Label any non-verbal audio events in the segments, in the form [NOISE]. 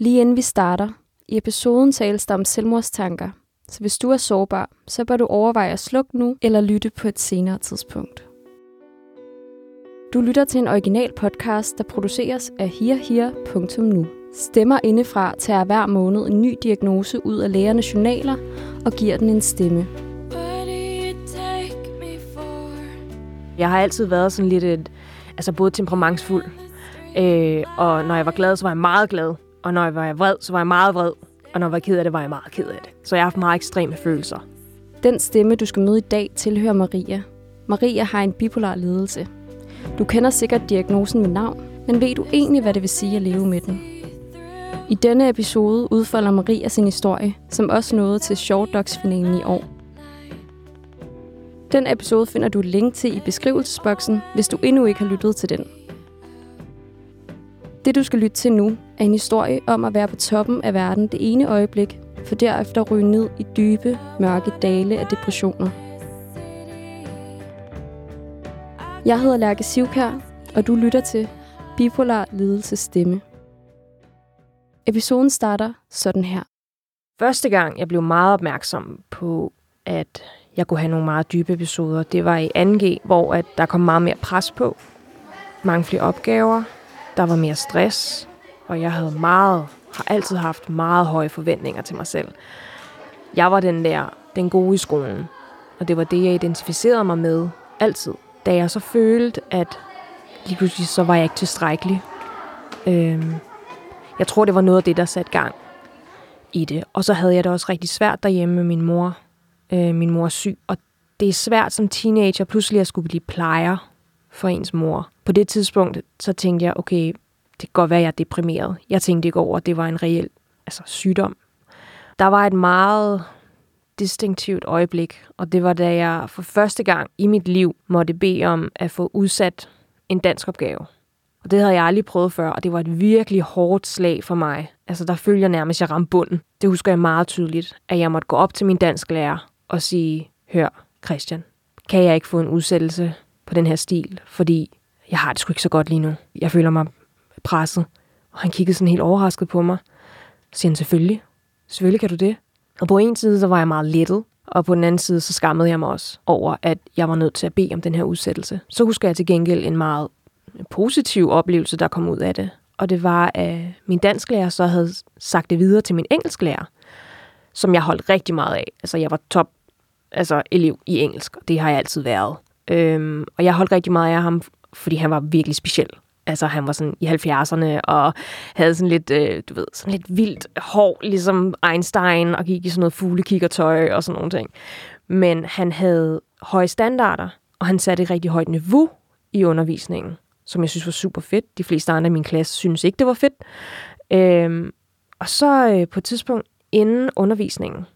Lige inden vi starter, i episoden tales der om selvmordstanker, så hvis du er sårbar, så bør du overveje at slukke nu eller lytte på et senere tidspunkt. Du lytter til en original podcast, der produceres af herher.nu. Stemmer indefra tager hver måned en ny diagnose ud af lægernes journaler og giver den en stemme. Jeg har altid været sådan lidt et, altså både temperamentsfuld, øh, og når jeg var glad, så var jeg meget glad, og når jeg var vred, så var jeg meget vred, og når jeg var ked af det, var jeg meget ked af det. Så jeg har haft meget ekstreme følelser. Den stemme, du skal møde i dag, tilhører Maria. Maria har en bipolar lidelse. Du kender sikkert diagnosen med navn, men ved du egentlig, hvad det vil sige at leve med den? I denne episode udfolder Maria sin historie, som også nåede til Short Dogs-finalen i år. Den episode finder du et link til i beskrivelsesboksen, hvis du endnu ikke har lyttet til den. Det du skal lytte til nu, er en historie om at være på toppen af verden det ene øjeblik, for derefter ryge ned i dybe, mørke dale af depressioner. Jeg hedder Lærke Sivkær, og du lytter til Bipolar Lidelse Stemme. Episoden starter sådan her. Første gang, jeg blev meget opmærksom på, at jeg kunne have nogle meget dybe episoder, det var i 2G, hvor at der kom meget mere pres på. Mange flere opgaver, der var mere stress, og jeg havde meget, har altid haft meget høje forventninger til mig selv. Jeg var den der, den gode i skolen, og det var det, jeg identificerede mig med altid. Da jeg så følte, at lige pludselig så var jeg ikke tilstrækkelig. Øhm, jeg tror, det var noget af det, der satte gang i det. Og så havde jeg det også rigtig svært derhjemme med min mor. Øh, min mor er syg, og det er svært som teenager pludselig at skulle blive plejer for ens mor. På det tidspunkt, så tænkte jeg, okay, det kan godt være, at jeg er deprimeret. Jeg tænkte ikke over, at det var en reel altså, sygdom. Der var et meget distinktivt øjeblik, og det var da jeg for første gang i mit liv måtte bede om at få udsat en dansk opgave. Og det havde jeg aldrig prøvet før, og det var et virkelig hårdt slag for mig. Altså, der følger jeg nærmest, at jeg ramte bunden. Det husker jeg meget tydeligt, at jeg måtte gå op til min dansk lærer og sige, hør, Christian, kan jeg ikke få en udsættelse på den her stil, fordi jeg har det sgu ikke så godt lige nu. Jeg føler mig presset. Og han kiggede sådan helt overrasket på mig. Så siger han, selvfølgelig. Selvfølgelig kan du det. Og på en side, så var jeg meget lettet, og på den anden side, så skammede jeg mig også over, at jeg var nødt til at bede om den her udsættelse. Så husker jeg til gengæld en meget positiv oplevelse, der kom ud af det. Og det var, at min dansklærer så havde sagt det videre til min engelsklærer, som jeg holdt rigtig meget af. Altså, jeg var top altså, elev i engelsk, og det har jeg altid været. Øhm, og jeg holdt rigtig meget af ham, fordi han var virkelig speciel. Altså, han var sådan i 70'erne, og havde sådan lidt, øh, du ved, sådan lidt vildt hår, ligesom Einstein, og gik i sådan noget fuglekikkertøj og sådan nogle ting. Men han havde høje standarder, og han satte et rigtig højt niveau i undervisningen, som jeg synes var super fedt. De fleste andre i min klasse synes ikke, det var fedt. Øhm, og så øh, på et tidspunkt inden undervisningen,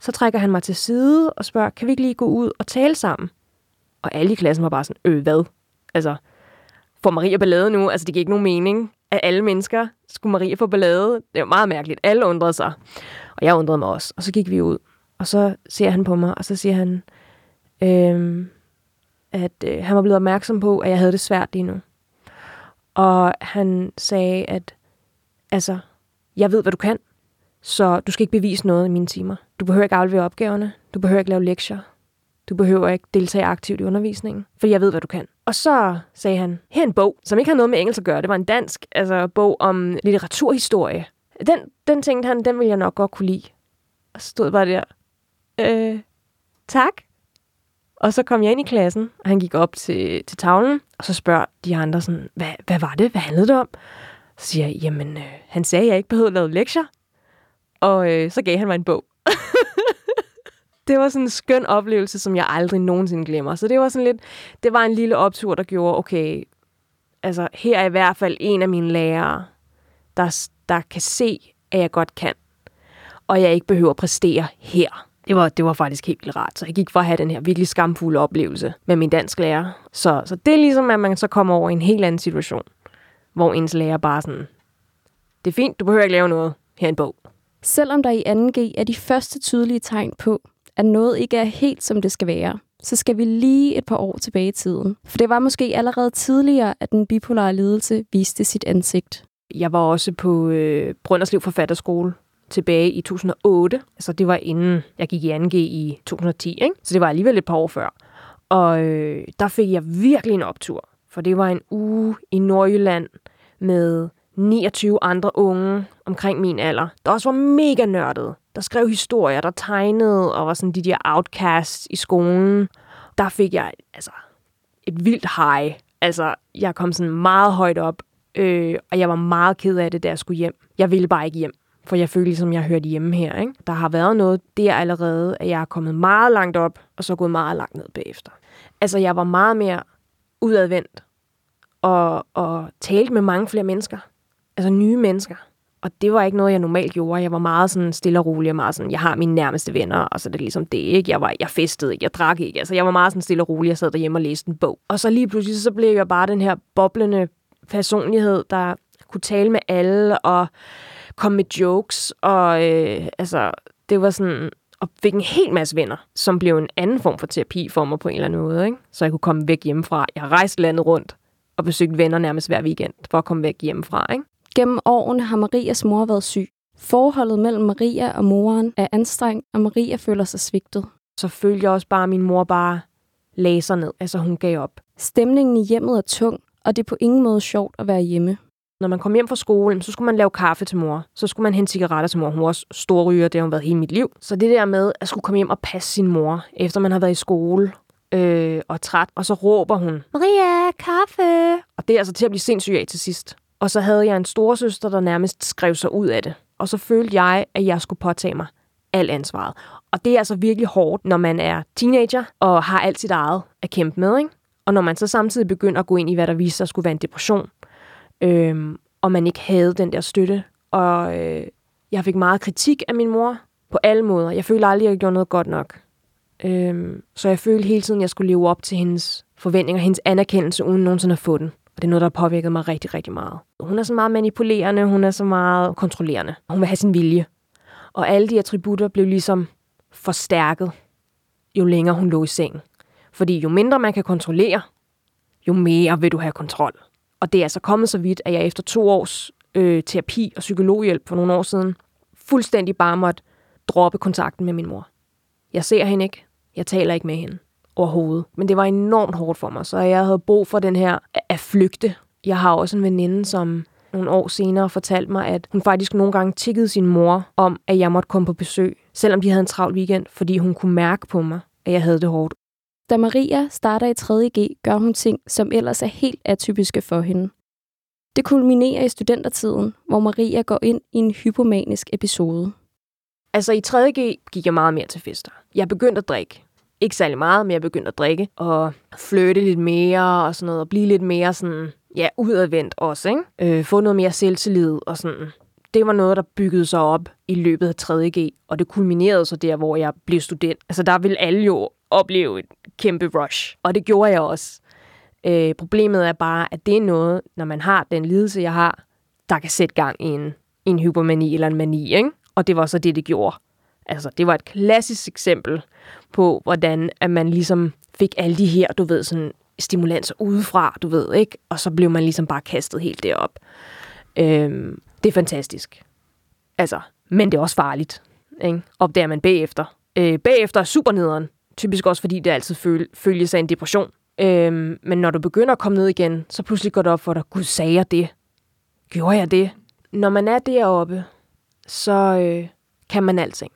så trækker han mig til side og spørger, kan vi ikke lige gå ud og tale sammen? Og alle i klassen var bare sådan, øh, hvad? Altså, får Maria ballade nu? Altså, det giver ikke nogen mening, at alle mennesker skulle Maria få ballade. Det var meget mærkeligt. Alle undrede sig. Og jeg undrede mig også. Og så gik vi ud. Og så ser han på mig, og så siger han, øhm, at øh, han var blevet opmærksom på, at jeg havde det svært lige nu. Og han sagde, at altså, jeg ved, hvad du kan, så du skal ikke bevise noget i mine timer. Du behøver ikke aflevere opgaverne. Du behøver ikke lave lektier. Du behøver ikke deltage aktivt i undervisningen, for jeg ved, hvad du kan. Og så sagde han, her en bog, som ikke har noget med engelsk at gøre. Det var en dansk altså, bog om litteraturhistorie. Den, den tænkte han, den ville jeg nok godt kunne lide. Og så stod bare der, øh, tak. Og så kom jeg ind i klassen, og han gik op til, til tavlen, og så spørger de andre sådan, hvad, hvad var det? Hvad handlede det om? Så siger jeg, jamen, øh, han sagde, at jeg ikke behøvede at lave lektier. Og øh, så gav han mig en bog. [LAUGHS] det var sådan en skøn oplevelse, som jeg aldrig nogensinde glemmer. Så det var sådan lidt, det var en lille optur, der gjorde, okay, altså her er i hvert fald en af mine lærere, der, der kan se, at jeg godt kan. Og jeg ikke behøver at præstere her. Det var, det var faktisk helt vildt rart. Så jeg gik for at have den her virkelig skamfulde oplevelse med min dansk lærer. Så, så det er ligesom, at man så kommer over i en helt anden situation, hvor ens lærer bare sådan, det er fint, du behøver ikke lave noget. Her en bog. Selvom der i 2G er de første tydelige tegn på, at noget ikke er helt, som det skal være, så skal vi lige et par år tilbage i tiden. For det var måske allerede tidligere, at den bipolare lidelse viste sit ansigt. Jeg var også på øh, Brønderslev Forfatterskole tilbage i 2008. Altså det var inden jeg gik i 2G i 2010, ikke? så det var alligevel et par år før. Og øh, der fik jeg virkelig en optur, for det var en uge i Nordjylland med 29 andre unge omkring min alder, der også var mega nørdede. Der skrev historier, der tegnede og var sådan de der outcasts i skolen. Der fik jeg altså et vildt high. Altså, jeg kom sådan meget højt op, øh, og jeg var meget ked af det, da jeg skulle hjem. Jeg ville bare ikke hjem, for jeg følte ligesom, jeg hørte hjemme her. Ikke? Der har været noget der allerede, at jeg er kommet meget langt op, og så gået meget langt ned bagefter. Altså, jeg var meget mere udadvendt, og, og talte med mange flere mennesker. Altså nye mennesker. Og det var ikke noget, jeg normalt gjorde. Jeg var meget sådan stille og rolig, og meget sådan, jeg har mine nærmeste venner, og så er det ligesom det, ikke? Jeg, var, jeg festede ikke, jeg drak ikke. Altså, jeg var meget sådan stille og rolig, jeg sad derhjemme og læste en bog. Og så lige pludselig, så blev jeg bare den her boblende personlighed, der kunne tale med alle, og komme med jokes, og øh, altså, det var sådan, og fik en hel masse venner, som blev en anden form for terapi for mig på en eller anden måde, ikke? Så jeg kunne komme væk hjemmefra. Jeg rejste landet rundt og besøgte venner nærmest hver weekend, for at komme væk hjemmefra, ikke? Gennem årene har Marias mor været syg. Forholdet mellem Maria og moren er anstrengt, og Maria føler sig svigtet. Så følte jeg også bare, at min mor bare lagde sig ned. Altså hun gav op. Stemningen i hjemmet er tung, og det er på ingen måde sjovt at være hjemme. Når man kom hjem fra skole, så skulle man lave kaffe til mor. Så skulle man hente cigaretter til mor. Hun var også stor ryger, det har hun været hele mit liv. Så det der med at skulle komme hjem og passe sin mor, efter man har været i skole øh, og træt, og så råber hun, Maria, kaffe! Og det er altså til at blive sindssyg af til sidst. Og så havde jeg en storesøster, der nærmest skrev sig ud af det. Og så følte jeg, at jeg skulle påtage mig alt ansvaret. Og det er altså virkelig hårdt, når man er teenager og har alt sit eget at kæmpe med. Ikke? Og når man så samtidig begynder at gå ind i, hvad der viser sig skulle være en depression, øhm, og man ikke havde den der støtte. Og øh, jeg fik meget kritik af min mor på alle måder. Jeg følte aldrig, at jeg gjorde noget godt nok. Øhm, så jeg følte hele tiden, at jeg skulle leve op til hendes forventninger, hendes anerkendelse, uden nogensinde at få den. Og det er noget, der har påvirket mig rigtig, rigtig meget. Hun er så meget manipulerende, hun er så meget kontrollerende. Hun vil have sin vilje. Og alle de attributter blev ligesom forstærket, jo længere hun lå i sengen. Fordi jo mindre man kan kontrollere, jo mere vil du have kontrol. Og det er altså kommet så vidt, at jeg efter to års øh, terapi og psykologhjælp for nogle år siden, fuldstændig bare måtte droppe kontakten med min mor. Jeg ser hende ikke. Jeg taler ikke med hende overhovedet. Men det var enormt hårdt for mig, så jeg havde brug for den her at flygte. Jeg har også en veninde, som nogle år senere fortalte mig, at hun faktisk nogle gange tikkede sin mor om, at jeg måtte komme på besøg, selvom de havde en travl weekend, fordi hun kunne mærke på mig, at jeg havde det hårdt. Da Maria starter i 3.G, gør hun ting, som ellers er helt atypiske for hende. Det kulminerer i studentertiden, hvor Maria går ind i en hypomanisk episode. Altså i 3.G gik jeg meget mere til fester. Jeg begyndte at drikke. Ikke særlig meget, men jeg begyndte at drikke og flytte lidt mere og sådan noget, og blive lidt mere sådan, ja, udadvendt også, ikke? Øh, få noget mere selvtillid og sådan. Det var noget, der byggede sig op i løbet af 3.G, og det kulminerede så der, hvor jeg blev student. Altså der ville alle jo opleve et kæmpe rush, og det gjorde jeg også. Øh, problemet er bare, at det er noget, når man har den lidelse, jeg har, der kan sætte gang i en, en hypomani eller en mani, ikke? Og det var så det, det gjorde. Altså, det var et klassisk eksempel på, hvordan at man ligesom fik alle de her, du ved, sådan stimulanser udefra, du ved, ikke? Og så blev man ligesom bare kastet helt derop. Øhm, det er fantastisk. Altså, men det er også farligt, ikke? Opdager man bagefter. Øh, bagefter er super nederen. Typisk også, fordi det altid føl- følges af en depression. Øhm, men når du begynder at komme ned igen, så pludselig går det op for dig, gud, sagde jeg det? Gjorde jeg det? Når man er deroppe, så øh, kan man alting.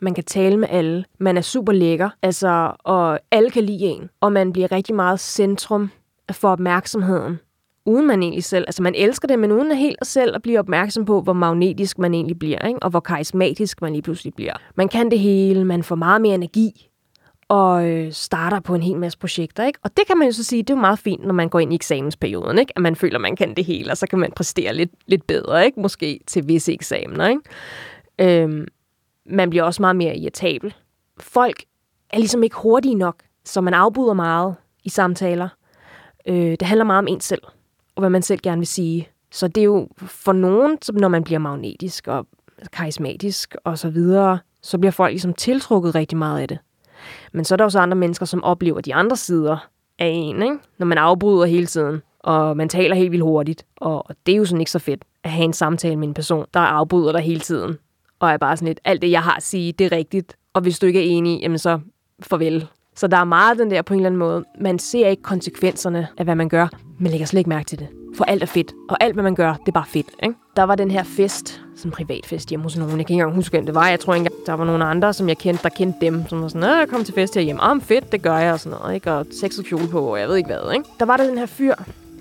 Man kan tale med alle. Man er super lækker, altså, og alle kan lide en. Og man bliver rigtig meget centrum for opmærksomheden, uden man egentlig selv, altså man elsker det, men uden at helt selv at blive opmærksom på, hvor magnetisk man egentlig bliver, ikke? og hvor karismatisk man lige pludselig bliver. Man kan det hele, man får meget mere energi, og øh, starter på en hel masse projekter. Ikke? Og det kan man jo så sige, det er jo meget fint, når man går ind i eksamensperioden, ikke? at man føler, man kan det hele, og så kan man præstere lidt, lidt bedre, ikke? måske til visse eksamener. Ikke? Øhm, man bliver også meget mere irritabel. Folk er ligesom ikke hurtige nok, så man afbryder meget i samtaler. Øh, det handler meget om en selv, og hvad man selv gerne vil sige. Så det er jo for nogen, når man bliver magnetisk og karismatisk og så videre, så bliver folk ligesom tiltrukket rigtig meget af det. Men så er der også andre mennesker, som oplever de andre sider af en, ikke? når man afbryder hele tiden, og man taler helt vildt hurtigt, og det er jo sådan ikke så fedt. at have en samtale med en person, der afbryder dig hele tiden, og er bare sådan lidt, alt det, jeg har at sige, det er rigtigt, og hvis du ikke er enig, jamen så farvel. Så der er meget den der på en eller anden måde. Man ser ikke konsekvenserne af, hvad man gør. Man lægger slet ikke mærke til det. For alt er fedt. Og alt, hvad man gør, det er bare fedt. Ikke? Der var den her fest, sådan en privatfest hjemme hos nogen. Jeg kan ikke engang huske, hvem det var. Jeg tror ikke, der var nogen andre, som jeg kendte, der kendte dem. Som var sådan, jeg kom til fest herhjemme. Om fedt, det gør jeg og sådan noget. Ikke? Og sexet kjole på, og jeg ved ikke hvad. Ikke? Der var der den her fyr,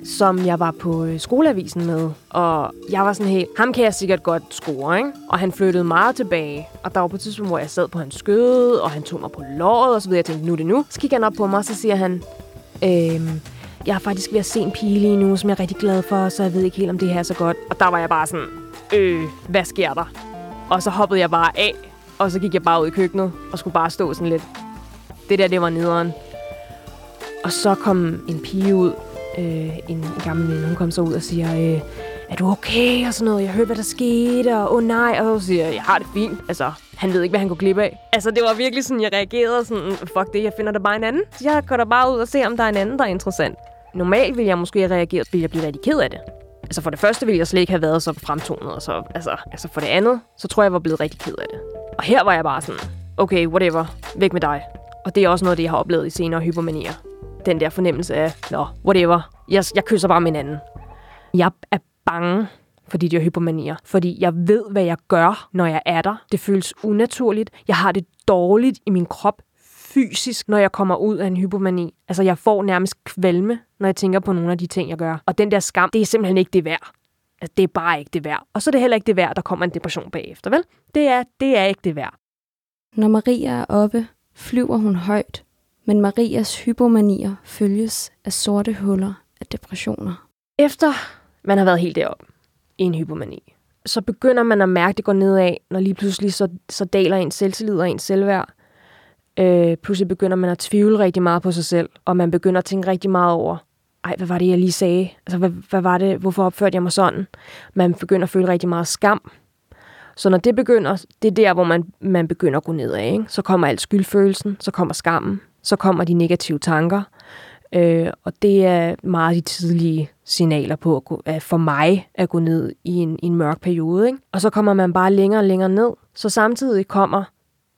som jeg var på øh, skoleavisen med. Og jeg var sådan helt, ham kan jeg sikkert godt score, ikke? Og han flyttede meget tilbage. Og der var på et tidspunkt, hvor jeg sad på hans skød, og han tog mig på låret, og så videre. Jeg tænkte, nu er det nu. Så kigger han op på mig, og så siger han, øhm, jeg er faktisk ved at se en pige lige nu, som jeg er rigtig glad for, så jeg ved ikke helt, om det her er så godt. Og der var jeg bare sådan, øh, hvad sker der? Og så hoppede jeg bare af, og så gik jeg bare ud i køkkenet, og skulle bare stå sådan lidt. Det der, det var nederen. Og så kom en pige ud, øh, en, en gammel veninde, hun kom så ud og siger, øh, er du okay? Og sådan noget. Jeg hørte, hvad der skete, og åh oh, nej. Og så siger jeg, jeg har det fint. Altså, han ved ikke, hvad han kunne klippe af. Altså, det var virkelig sådan, jeg reagerede sådan, fuck det, jeg finder der bare en anden. Så jeg går der bare ud og ser, om der er en anden, der er interessant. Normalt vil jeg måske have reageret, jeg bliver rigtig ked af det. Altså for det første ville jeg slet ikke have været så fremtonet, og så, altså, altså for det andet, så tror jeg, jeg var blevet rigtig ked af det. Og her var jeg bare sådan, okay, whatever, væk med dig. Og det er også noget af det, jeg har oplevet i senere hypomanier den der fornemmelse af, nå, whatever, jeg, jeg kysser bare min anden. Jeg er bange for de der hypomanier, fordi jeg ved, hvad jeg gør, når jeg er der. Det føles unaturligt. Jeg har det dårligt i min krop fysisk, når jeg kommer ud af en hypomani. Altså, jeg får nærmest kvalme, når jeg tænker på nogle af de ting, jeg gør. Og den der skam, det er simpelthen ikke det værd. Altså, det er bare ikke det værd. Og så er det heller ikke det værd, der kommer en depression bagefter, vel? Det er, det er ikke det værd. Når Maria er oppe, flyver hun højt men Marias hypomanier følges af sorte huller af depressioner. Efter man har været helt derop i en hypomani, så begynder man at mærke, at det går nedad, når lige pludselig så, så daler ens selvtillid og ens selvværd. Øh, pludselig begynder man at tvivle rigtig meget på sig selv, og man begynder at tænke rigtig meget over, ej, hvad var det, jeg lige sagde? Altså, hvad, hvad var det? Hvorfor opførte jeg mig sådan? Man begynder at føle rigtig meget skam. Så når det begynder, det er der, hvor man, man begynder at gå nedad. Ikke? Så kommer alt skyldfølelsen, så kommer skammen, så kommer de negative tanker. Øh, og det er meget de tidlige signaler på at, gå, at for mig at gå ned i en, i en mørk periode. Ikke? Og så kommer man bare længere og længere ned. Så samtidig kommer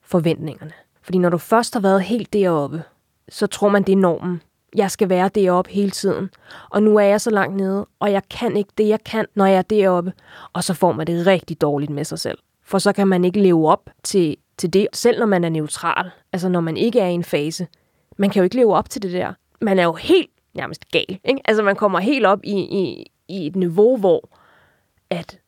forventningerne. Fordi når du først har været helt deroppe, så tror man, det er normen. Jeg skal være deroppe hele tiden. Og nu er jeg så langt nede, og jeg kan ikke det, jeg kan, når jeg er deroppe. Og så får man det rigtig dårligt med sig selv. For så kan man ikke leve op til, til det, selv når man er neutral. Altså når man ikke er i en fase man kan jo ikke leve op til det der. Man er jo helt nærmest gal. Ikke? Altså man kommer helt op i, i, i et niveau, hvor at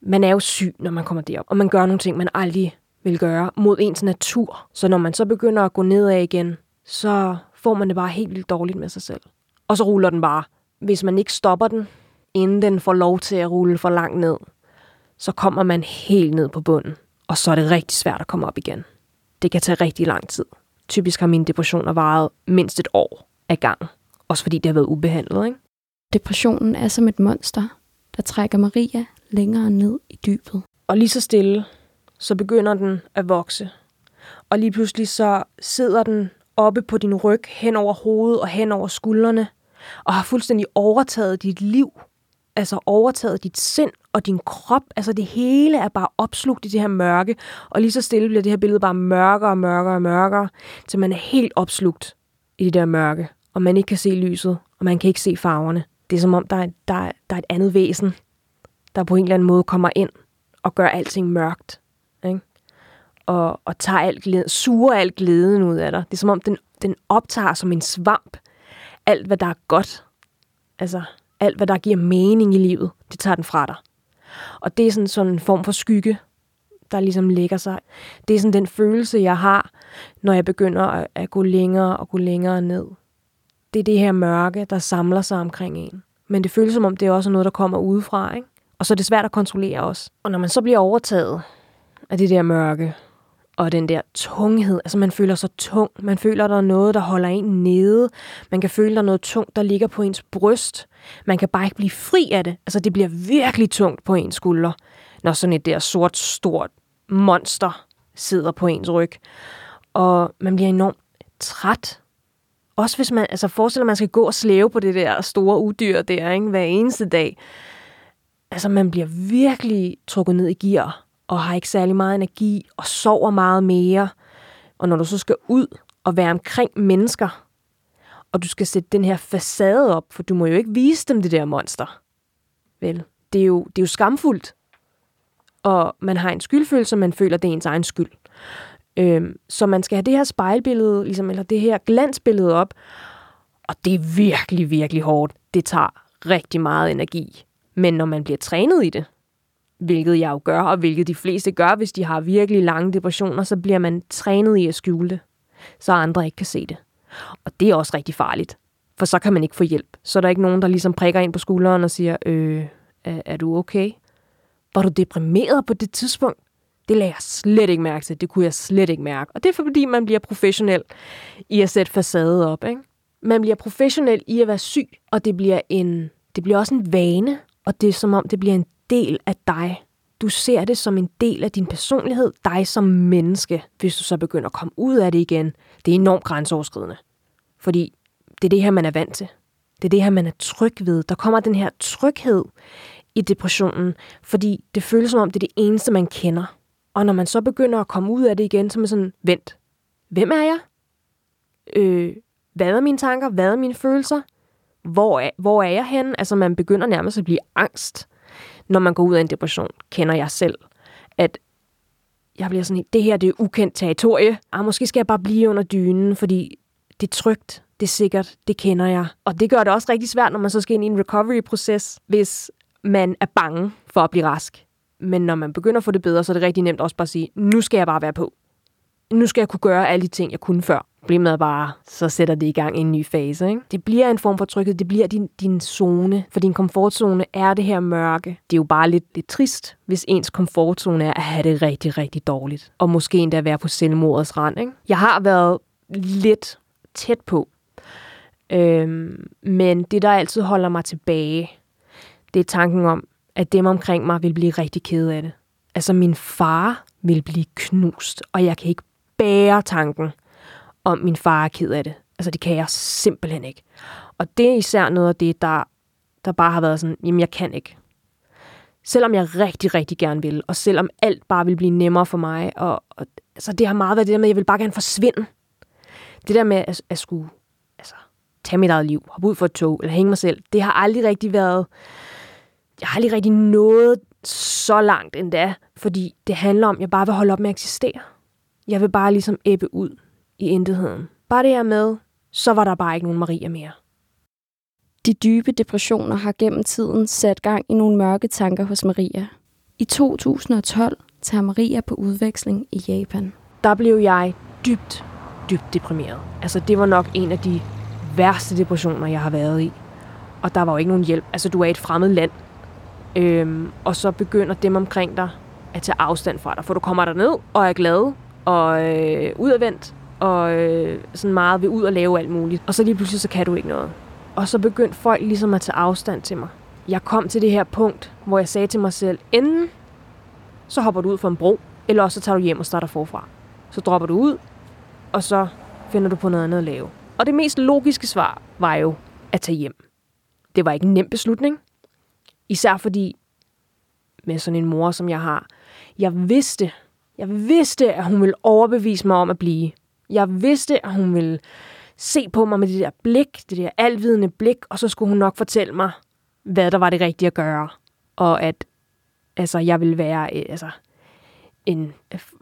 man er jo syg, når man kommer derop, og man gør nogle ting, man aldrig vil gøre mod ens natur. Så når man så begynder at gå nedad igen, så får man det bare helt vildt dårligt med sig selv. Og så ruller den bare. Hvis man ikke stopper den, inden den får lov til at rulle for langt ned, så kommer man helt ned på bunden. Og så er det rigtig svært at komme op igen. Det kan tage rigtig lang tid. Typisk har mine depressioner varet mindst et år af gang. Også fordi det har været ubehandlet. Ikke? Depressionen er som et monster, der trækker Maria længere ned i dybet. Og lige så stille, så begynder den at vokse. Og lige pludselig så sidder den oppe på din ryg, hen over hovedet og hen over skuldrene, og har fuldstændig overtaget dit liv. Altså overtaget dit sind og din krop. Altså det hele er bare opslugt i det her mørke. Og lige så stille bliver det her billede bare mørkere og mørkere og mørkere, til man er helt opslugt i det der mørke. Og man ikke kan se lyset, og man kan ikke se farverne. Det er som om, der er, der, er, der er et andet væsen, der på en eller anden måde kommer ind og gør alting mørkt. Ikke? Og, og tager alt glæden, suger alt glæden ud af dig. Det er som om, den, den optager som en svamp alt, hvad der er godt. Altså, alt, hvad der giver mening i livet, det tager den fra dig. Og det er sådan, sådan en form for skygge, der ligesom lægger sig. Det er sådan den følelse, jeg har, når jeg begynder at, at gå længere og gå længere ned. Det er det her mørke, der samler sig omkring en. Men det føles som om, det er også noget, der kommer udefra. Ikke? Og så er det svært at kontrollere os. Og når man så bliver overtaget af det der mørke, og den der tunghed, altså man føler sig tung, man føler, der er noget, der holder en nede, man kan føle, der er noget tungt, der ligger på ens bryst, man kan bare ikke blive fri af det, altså det bliver virkelig tungt på ens skulder, når sådan et der sort, stort monster sidder på ens ryg, og man bliver enormt træt, også hvis man, altså forestiller, at man skal gå og slæve på det der store udyr der, ikke, hver eneste dag, altså man bliver virkelig trukket ned i gear, og har ikke særlig meget energi, og sover meget mere. Og når du så skal ud og være omkring mennesker, og du skal sætte den her facade op, for du må jo ikke vise dem det der monster. Vel, det er jo, det er jo skamfuldt. Og man har en skyldfølelse, man føler, det er ens egen skyld. Øhm, så man skal have det her spejlbillede, ligesom, eller det her glansbillede op, og det er virkelig, virkelig hårdt. Det tager rigtig meget energi. Men når man bliver trænet i det, hvilket jeg jo gør, og hvilket de fleste gør, hvis de har virkelig lange depressioner, så bliver man trænet i at skjule det, så andre ikke kan se det. Og det er også rigtig farligt, for så kan man ikke få hjælp. Så er der ikke nogen, der ligesom prikker ind på skulderen og siger, øh, er, er du okay? Var du deprimeret på det tidspunkt? Det lagde jeg slet ikke mærke til. Det kunne jeg slet ikke mærke. Og det er fordi, man bliver professionel i at sætte facade op. Ikke? Man bliver professionel i at være syg, og det bliver, en, det bliver også en vane, og det er som om, det bliver en del af dig. Du ser det som en del af din personlighed, dig som menneske. Hvis du så begynder at komme ud af det igen, det er enormt grænseoverskridende. Fordi det er det her, man er vant til. Det er det her, man er tryg ved. Der kommer den her tryghed i depressionen, fordi det føles som om, det er det eneste, man kender. Og når man så begynder at komme ud af det igen, så er man sådan, vent, hvem er jeg? Øh, hvad er mine tanker? Hvad er mine følelser? Hvor er, hvor er jeg henne? Altså man begynder nærmest at blive angst, når man går ud af en depression, kender jeg selv. At jeg bliver sådan, det her det er ukendt territorie. Ah, måske skal jeg bare blive under dynen, fordi det er trygt, det er sikkert, det kender jeg. Og det gør det også rigtig svært, når man så skal ind i en recovery-proces, hvis man er bange for at blive rask. Men når man begynder at få det bedre, så er det rigtig nemt også bare at sige, nu skal jeg bare være på. Nu skal jeg kunne gøre alle de ting, jeg kunne før. Problemet er bare, så sætter det i gang en ny fase. Ikke? Det bliver en form for tryghed. Det bliver din, din zone. For din komfortzone er det her mørke. Det er jo bare lidt, lidt trist, hvis ens komfortzone er at have det rigtig, rigtig dårligt. Og måske endda være på selvmordets rand. Ikke? Jeg har været lidt tæt på. Øhm, men det, der altid holder mig tilbage, det er tanken om, at dem omkring mig vil blive rigtig ked af det. Altså min far vil blive knust, og jeg kan ikke bære tanken om min far er ked af det. Altså det kan jeg simpelthen ikke. Og det er især noget af det, der, der bare har været sådan, jamen jeg kan ikke. Selvom jeg rigtig, rigtig gerne vil, og selvom alt bare vil blive nemmere for mig, og, og altså det har meget været det der med, at jeg vil bare gerne forsvinde. Det der med at, at skulle altså, tage mit eget liv, hoppe ud for et tog, eller hænge mig selv, det har aldrig rigtig været, jeg har aldrig rigtig nået så langt endda, fordi det handler om, at jeg bare vil holde op med at eksistere. Jeg vil bare ligesom æbbe ud i intetheden. Bare det her med, så var der bare ikke nogen Maria mere. De dybe depressioner har gennem tiden sat gang i nogle mørke tanker hos Maria. I 2012 tager Maria på udveksling i Japan. Der blev jeg dybt, dybt deprimeret. Altså det var nok en af de værste depressioner, jeg har været i. Og der var jo ikke nogen hjælp. Altså du er i et fremmed land. Øhm, og så begynder dem omkring dig at tage afstand fra dig. For du kommer der ned og er glad og øh, udadvendt og øh, sådan meget vil ud og lave alt muligt. Og så lige pludselig, så kan du ikke noget. Og så begyndte folk ligesom at tage afstand til mig. Jeg kom til det her punkt, hvor jeg sagde til mig selv, enten så hopper du ud fra en bro, eller også så tager du hjem og starter forfra. Så dropper du ud, og så finder du på noget andet at lave. Og det mest logiske svar var jo at tage hjem. Det var ikke en nem beslutning. Især fordi, med sådan en mor, som jeg har, jeg vidste, jeg vidste, at hun ville overbevise mig om at blive. Jeg vidste, at hun ville se på mig med det der blik, det der alvidende blik, og så skulle hun nok fortælle mig, hvad der var det rigtige at gøre. Og at altså, jeg ville være øh, altså, en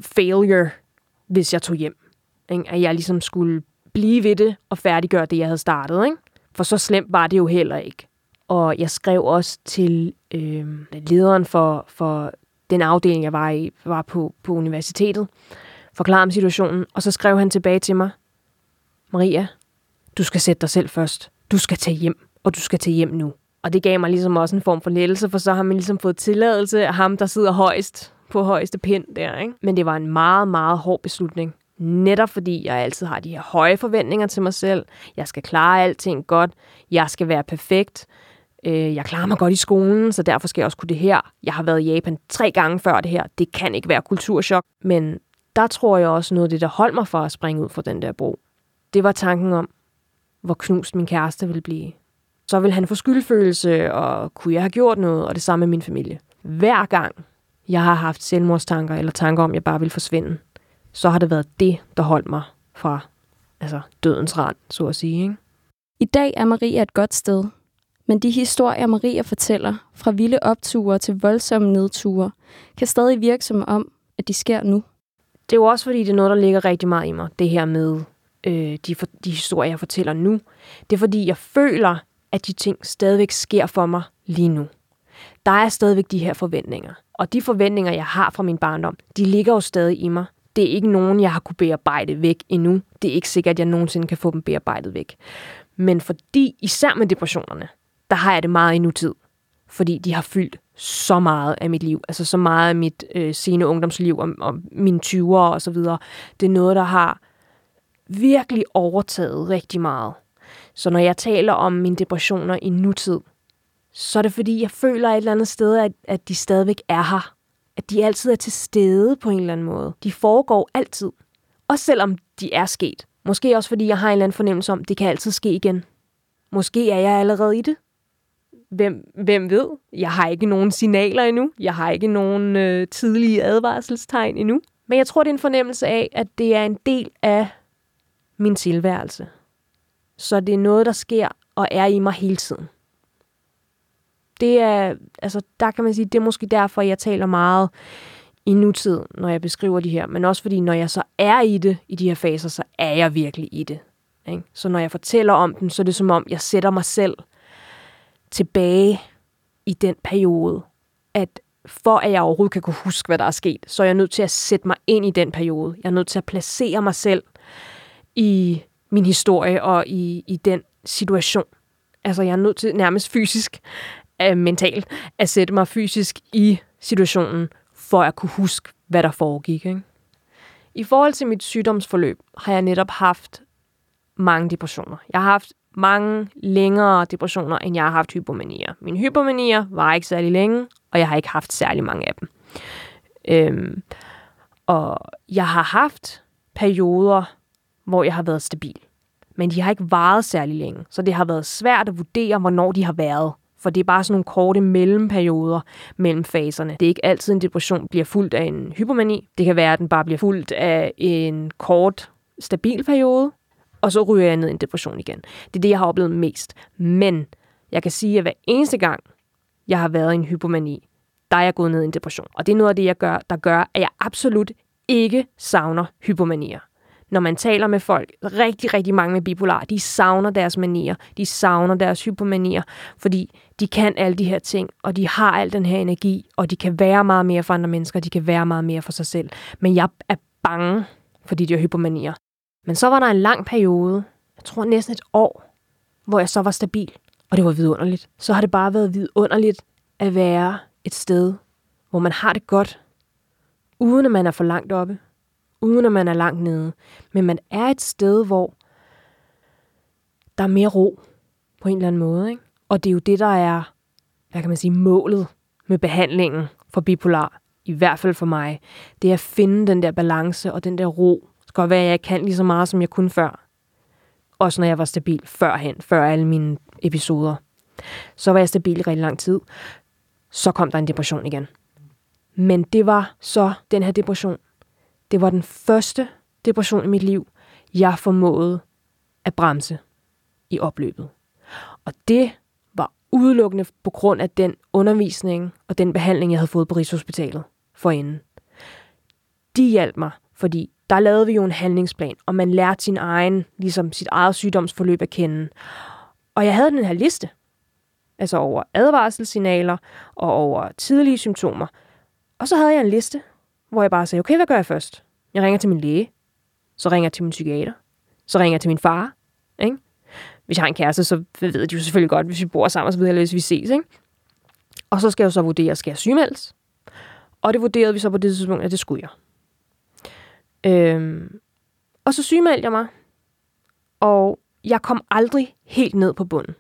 failure, hvis jeg tog hjem. Ikke? At jeg ligesom skulle blive ved det og færdiggøre det, jeg havde startet. Ikke? For så slemt var det jo heller ikke. Og jeg skrev også til øh, lederen for, for den afdeling, jeg var i, var på, på universitetet, forklare om situationen, og så skrev han tilbage til mig, Maria, du skal sætte dig selv først. Du skal tage hjem, og du skal tage hjem nu. Og det gav mig ligesom også en form for lettelse, for så har man ligesom fået tilladelse af ham, der sidder højst på højeste pind der. Ikke? Men det var en meget, meget hård beslutning. Netop fordi jeg altid har de her høje forventninger til mig selv. Jeg skal klare alting godt. Jeg skal være perfekt. Øh, jeg klarer mig godt i skolen, så derfor skal jeg også kunne det her. Jeg har været i Japan tre gange før det her. Det kan ikke være kulturschok. Men der tror jeg også noget af det, der holdt mig for at springe ud fra den der bro. Det var tanken om, hvor knust min kæreste ville blive. så vil han få skyldfølelse, og kunne jeg have gjort noget, og det samme med min familie. Hver gang jeg har haft selvmordstanker, eller tanker om, at jeg bare vil forsvinde, så har det været det, der holdt mig fra altså, dødens rand, så at sige. Ikke? I dag er Maria et godt sted, men de historier, Maria fortæller, fra vilde opture til voldsomme nedture, kan stadig virke som om, at de sker nu. Det er jo også, fordi det er noget, der ligger rigtig meget i mig, det her med øh, de, for, de historier, jeg fortæller nu. Det er, fordi jeg føler, at de ting stadigvæk sker for mig lige nu. Der er stadigvæk de her forventninger. Og de forventninger, jeg har fra min barndom, de ligger jo stadig i mig. Det er ikke nogen, jeg har kunne bearbejde væk endnu. Det er ikke sikkert, at jeg nogensinde kan få dem bearbejdet væk. Men fordi, især med depressionerne, der har jeg det meget i nutid. Fordi de har fyldt så meget af mit liv. Altså så meget af mit øh, sene ungdomsliv og, og mine 20'ere og så videre. Det er noget, der har virkelig overtaget rigtig meget. Så når jeg taler om mine depressioner i nutid, så er det fordi, jeg føler et eller andet sted, at, at de stadigvæk er her. At de altid er til stede på en eller anden måde. De foregår altid. Også selvom de er sket. Måske også fordi, jeg har en eller anden fornemmelse om, at det kan altid ske igen. Måske er jeg allerede i det. Hvem, hvem ved? Jeg har ikke nogen signaler endnu. Jeg har ikke nogen øh, tidlige advarselstegn endnu. Men jeg tror, det er en fornemmelse af, at det er en del af min tilværelse. Så det er noget, der sker og er i mig hele tiden. Det er, altså, der kan man sige, det er måske derfor, jeg taler meget i nutid, når jeg beskriver de her, men også fordi, når jeg så er i det, i de her faser, så er jeg virkelig i det. Ikke? Så når jeg fortæller om den, så er det som om, jeg sætter mig selv tilbage i den periode, at for at jeg overhovedet kan kunne huske, hvad der er sket, så er jeg nødt til at sætte mig ind i den periode. Jeg er nødt til at placere mig selv i min historie og i, i den situation. Altså, jeg er nødt til nærmest fysisk, øh, mentalt, at sætte mig fysisk i situationen, for at kunne huske, hvad der foregik. Ikke? I forhold til mit sygdomsforløb, har jeg netop haft mange depressioner. Jeg har haft mange længere depressioner, end jeg har haft hypomanier. Mine hypomanier var ikke særlig længe, og jeg har ikke haft særlig mange af dem. Øhm, og jeg har haft perioder, hvor jeg har været stabil. Men de har ikke varet særlig længe, så det har været svært at vurdere, hvornår de har været. For det er bare sådan nogle korte mellemperioder mellem faserne. Det er ikke altid, en depression bliver fuldt af en hypomani. Det kan være, at den bare bliver fuldt af en kort, stabil periode, og så ryger jeg ned i en depression igen. Det er det, jeg har oplevet mest. Men jeg kan sige, at hver eneste gang, jeg har været i en hypomani, der er jeg gået ned i en depression. Og det er noget af det, jeg gør, der gør, at jeg absolut ikke savner hypomanier når man taler med folk, rigtig, rigtig mange med bipolar, de savner deres manier, de savner deres hypomanier, fordi de kan alle de her ting, og de har al den her energi, og de kan være meget mere for andre mennesker, de kan være meget mere for sig selv. Men jeg er bange, fordi de har hypomanier. Men så var der en lang periode, jeg tror næsten et år, hvor jeg så var stabil, og det var vidunderligt. Så har det bare været vidunderligt at være et sted, hvor man har det godt, uden at man er for langt oppe, uden at man er langt nede. Men man er et sted, hvor der er mere ro på en eller anden måde. Ikke? Og det er jo det, der er, hvad kan man sige, målet med behandlingen for bipolar, i hvert fald for mig. Det er at finde den der balance og den der ro. Det kan godt være, at jeg kan lige så meget, som jeg kunne før. Også når jeg var stabil førhen, før alle mine episoder. Så var jeg stabil i rigtig lang tid. Så kom der en depression igen. Men det var så den her depression, det var den første depression i mit liv, jeg formåede at bremse i opløbet. Og det var udelukkende på grund af den undervisning og den behandling, jeg havde fået på Rigshospitalet forinden. De hjalp mig, fordi der lavede vi jo en handlingsplan, og man lærte sin egen, ligesom sit eget sygdomsforløb at kende. Og jeg havde den her liste, altså over advarselssignaler og over tidlige symptomer. Og så havde jeg en liste, hvor jeg bare sagde, okay, hvad gør jeg først? Jeg ringer til min læge, så ringer jeg til min psykiater, så ringer jeg til min far, ikke? Hvis jeg har en kæreste, så ved de jo selvfølgelig godt, hvis vi bor sammen så så videre, eller hvis vi ses, ikke? Og så skal jeg jo så vurdere, skal jeg sygemeldes? Og det vurderede vi så på det tidspunkt, at det skulle jeg. Øhm, og så sygemeldte jeg mig, og jeg kom aldrig helt ned på bunden.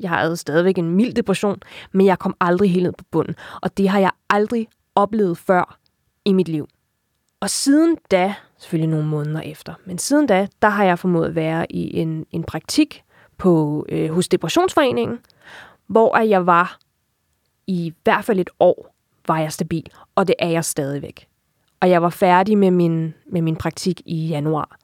Jeg havde stadigvæk en mild depression, men jeg kom aldrig helt ned på bunden. Og det har jeg aldrig oplevet før i mit liv. Og siden da, selvfølgelig nogle måneder efter, men siden da, der har jeg formået at være i en, en praktik på, øh, hos Depressionsforeningen, hvor jeg var i hvert fald et år, var jeg stabil, og det er jeg stadigvæk. Og jeg var færdig med min, med min praktik i januar.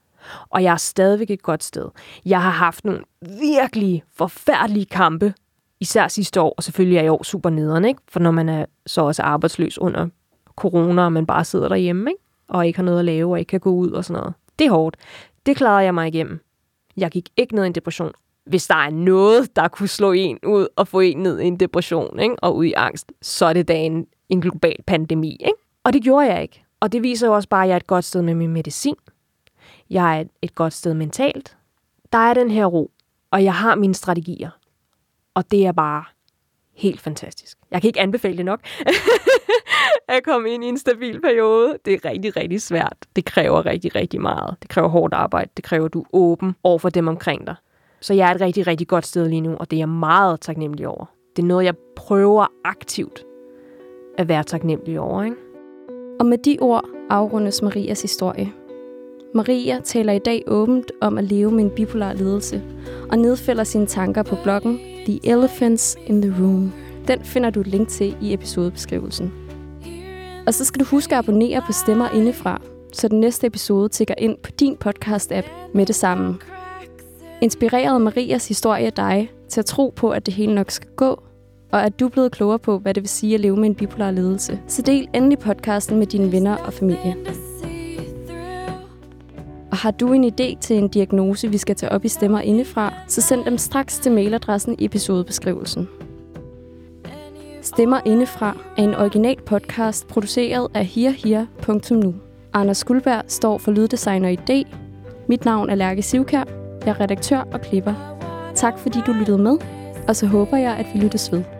Og jeg er stadigvæk et godt sted. Jeg har haft nogle virkelig forfærdelige kampe, især sidste år, og selvfølgelig er jeg i år super nederen, ikke? For når man er så også arbejdsløs under corona, og man bare sidder derhjemme, ikke? og ikke har noget at lave, og ikke kan gå ud og sådan noget. Det er hårdt. Det klarede jeg mig igennem. Jeg gik ikke ned i en depression. Hvis der er noget, der kunne slå en ud og få en ned i en depression ikke? og ud i angst, så er det da en, en global pandemi. Ikke? Og det gjorde jeg ikke. Og det viser jo også bare, at jeg er et godt sted med min medicin. Jeg er et, godt sted mentalt. Der er den her ro, og jeg har mine strategier. Og det er bare helt fantastisk. Jeg kan ikke anbefale det nok. [LAUGHS] at komme ind i en stabil periode. Det er rigtig, rigtig svært. Det kræver rigtig, rigtig meget. Det kræver hårdt arbejde. Det kræver, at du er åben over for dem omkring dig. Så jeg er et rigtig, rigtig godt sted lige nu, og det er jeg meget taknemmelig over. Det er noget, jeg prøver aktivt at være taknemmelig over. Ikke? Og med de ord afrundes Marias historie. Maria taler i dag åbent om at leve med en bipolar ledelse, og nedfælder sine tanker på bloggen The Elephants in the Room. Den finder du et link til i episodebeskrivelsen. Og så skal du huske at abonnere på Stemmer Indefra, så den næste episode tigger ind på din podcast-app med det samme. Inspirerede Marias historie dig til at tro på, at det hele nok skal gå, og at du blevet klogere på, hvad det vil sige at leve med en bipolar ledelse. Så del endelig podcasten med dine venner og familie. Og har du en idé til en diagnose, vi skal tage op i Stemmer Indefra, så send dem straks til mailadressen i episodebeskrivelsen. Stemmer Indefra er en original podcast produceret af hirhir.nu. Anders Skuldberg står for lyddesigner i D. Mit navn er Lærke Sivkær. Jeg er redaktør og klipper. Tak fordi du lyttede med, og så håber jeg, at vi lyttes ved.